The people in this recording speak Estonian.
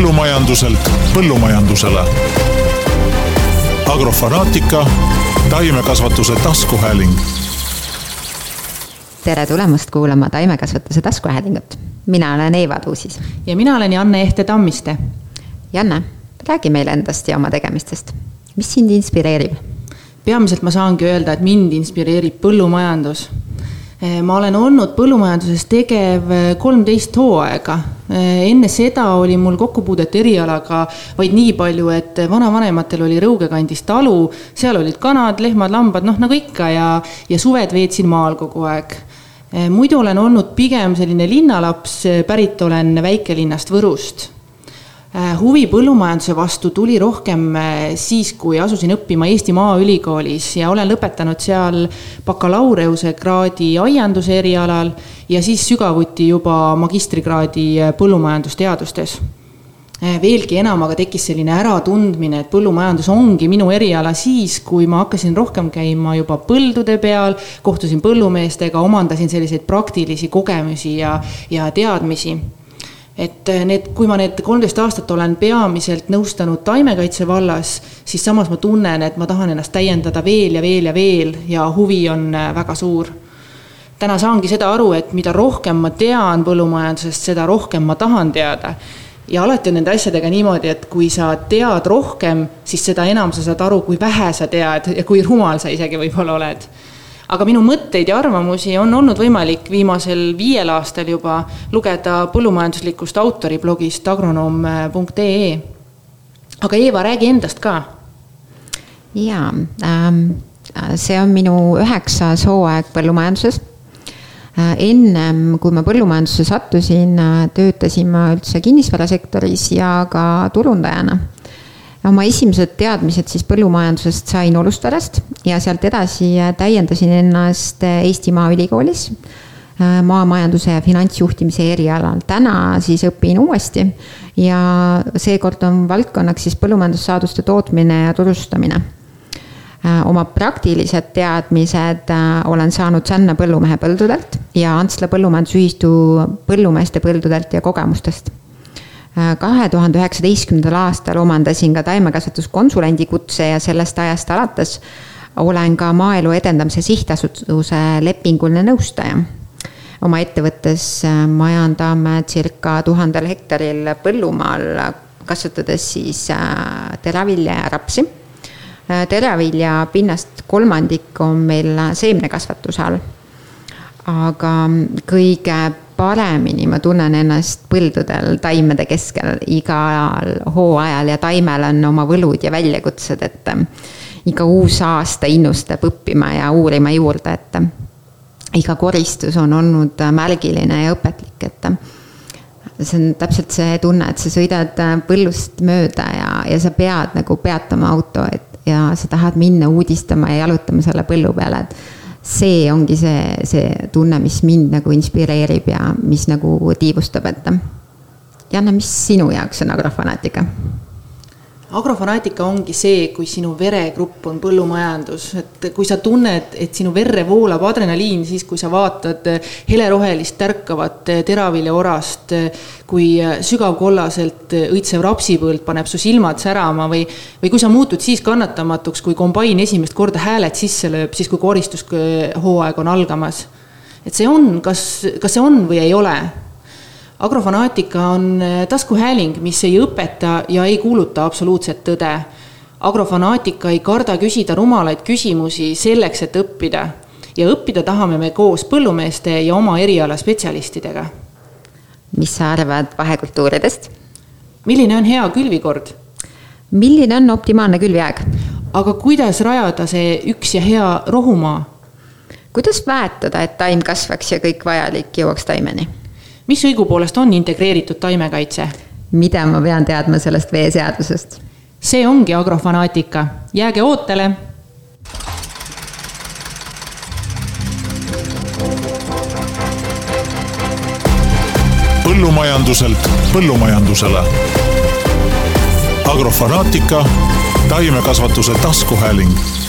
põllumajanduselt põllumajandusele. Agrofanaatika, taimekasvatuse taskuhääling. tere tulemast kuulama taimekasvatuse taskuhäälingut. mina olen Eiva Tuusis. ja mina olen Janne Ehte Tammiste. Janne, räägi meile endast ja oma tegemistest. mis sind inspireerib? peamiselt ma saangi öelda, et mind inspireerib põllumajandus Eh, ma olen olnud põllumajanduses tegev eh, kolmteist hooaega. Eh, enne seda oli mul kokkupuudet erialaga vaid nii palju, et vanavanematel oli Rõuge kandis talu, seal olid kanad, lehmad, lambad, noh nagu ikka ja, ja suved veetsin maal kogu aeg. muidu olen olnud pigem selline linnalaps, pärit olen väikelinnast Võrust Äh, huvi põllumajanduse vastu tuli rohkem äh, siis, kui asusin õppima Eesti Maaülikoolis ja olen lõpetanud seal bakalaureusekraadi aianduse erialal ja siis sügavuti juba magistrikraadi äh, põllumajandusteadustes. veelgi enam aga tekkis selline äratundmine, et põllumajandus ongi minu eriala siis, kui ma hakkasin rohkem käima juba põldude peal, kohtusin põllumeestega, omandasin selliseid praktilisi kogemusi ja, ja teadmisi et eh, need, kui ma need kolmteist aastat olen peamiselt nõustanud taimekaitse vallas, siis samas ma tunnen, et ma tahan ennast täiendada veel ja veel ja veel ja huvi on eh, väga suur. täna saangi seda aru, et mida rohkem ma tean põllumajandusest, seda rohkem ma tahan teada. ja alati on nende asjadega niimoodi, et kui sa tead rohkem, siis seda enam sa saad aru, kui vähe sa tead ja kui rumal sa isegi võib-olla oled aga minu mõtteid ja arvamusi on olnud võimalik viimasel viiel aastal juba lugeda põllumajanduslikust autoriblogist agronoom.ee. aga Eeva, räägi endast ka. jaa ähm,, see on minu üheksas hooaeg põllumajanduses äh, ennem kui ma põllumajandusse sattusin, äh, töötasin ma üldse kinnisvarasektoris ja ka turundajana oma esimesed teadmised siis põllumajandusest sain Olustarest ja sealt edasi täiendasin ennast Eesti Maaülikoolis äh, maamajanduse ja finantsjuhtimise erialal. täna siis õpin uuesti ja seekord on valdkonnaks siis põllumajandussaaduste tootmine ja turustamine. Äh, oma praktilised teadmised äh, olen saanud Sänna põllumehe põldudelt ja Antsla Põllumajandusühistu põllumeeste põldudelt ja kogemustest kahe tuhande üheksateistkümnendal aastal omandasin ka taimekasvatuskonsulendi kutse ja sellest ajast alates olen ka Maaelu Edendamise Sihtasutuse lepinguline nõustaja. oma ettevõttes äh, majandame circa tuhandel hektaril põllumaal, kasvatades siis äh, teravilja ja rapsi. Äh, teravilja pinnast kolmandik on meil seemnekasvatuse all. aga kõige paremini. Ma tunnen ennast põldudel taimede keskel igal hooajal ja taimel on oma võlud ja väljakutsed, et ähm, iga uus aasta innustab õppima ja uurima juurde, et ähm, iga koristus on olnud äh, märgiline ja õpetlik, et ähm, see on täpselt see tunne, et sa sõidad äh, põllust mööda ja, ja sa pead nagu peatama auto, et ja sa tahad minna uudistama ja jalutama selle põllu peale, et see ongi see, see tunne, mis mind nagu inspireerib ja mis nagu tiivustab, et. Janne, mis sinu jaoks on agrofanaatika? Agrofanaatika ongi see, kui sinu veregrupp on põllumajandus, et kui sa tunned, et sinu verre voolab adrenaliin siis, kui sa vaatad helerohelist tärkavat teraviljaorast, kui sügavkollaselt õitsev rapsipõld paneb su silmad särama või, või kui sa muutud siis kannatamatuks, kui kombain esimest korda hääled sisse lööb, siis kui koristushooaeg on algamas. et see on, kas, kas see on või ei ole agrofanaatika on eh, taskuhääling, mis ei õpeta ja ei kuuluta absoluutset tõde. agrofanaatika ei karda küsida rumalaid küsimusi selleks, et õppida. ja õppida tahame me koos põllumeeste ja oma eriala spetsialistidega. mis sa arvad vahekultuuridest? milline on hea külvikord? milline on optimaalne külviaeg? aga kuidas rajada see üks ja hea rohumaa? kuidas väetada, et taim kasvaks ja kõik vajalik jõuaks taimeni? Mis õigupoolest on integreeritud taimekaitse? mida ma pean teadma sellest veeseadusest? see ongi agrofanaatika, jääge ootele. põllumajanduselt põllumajandusele. agrofanaatika, taimekasvatuse taskuhääling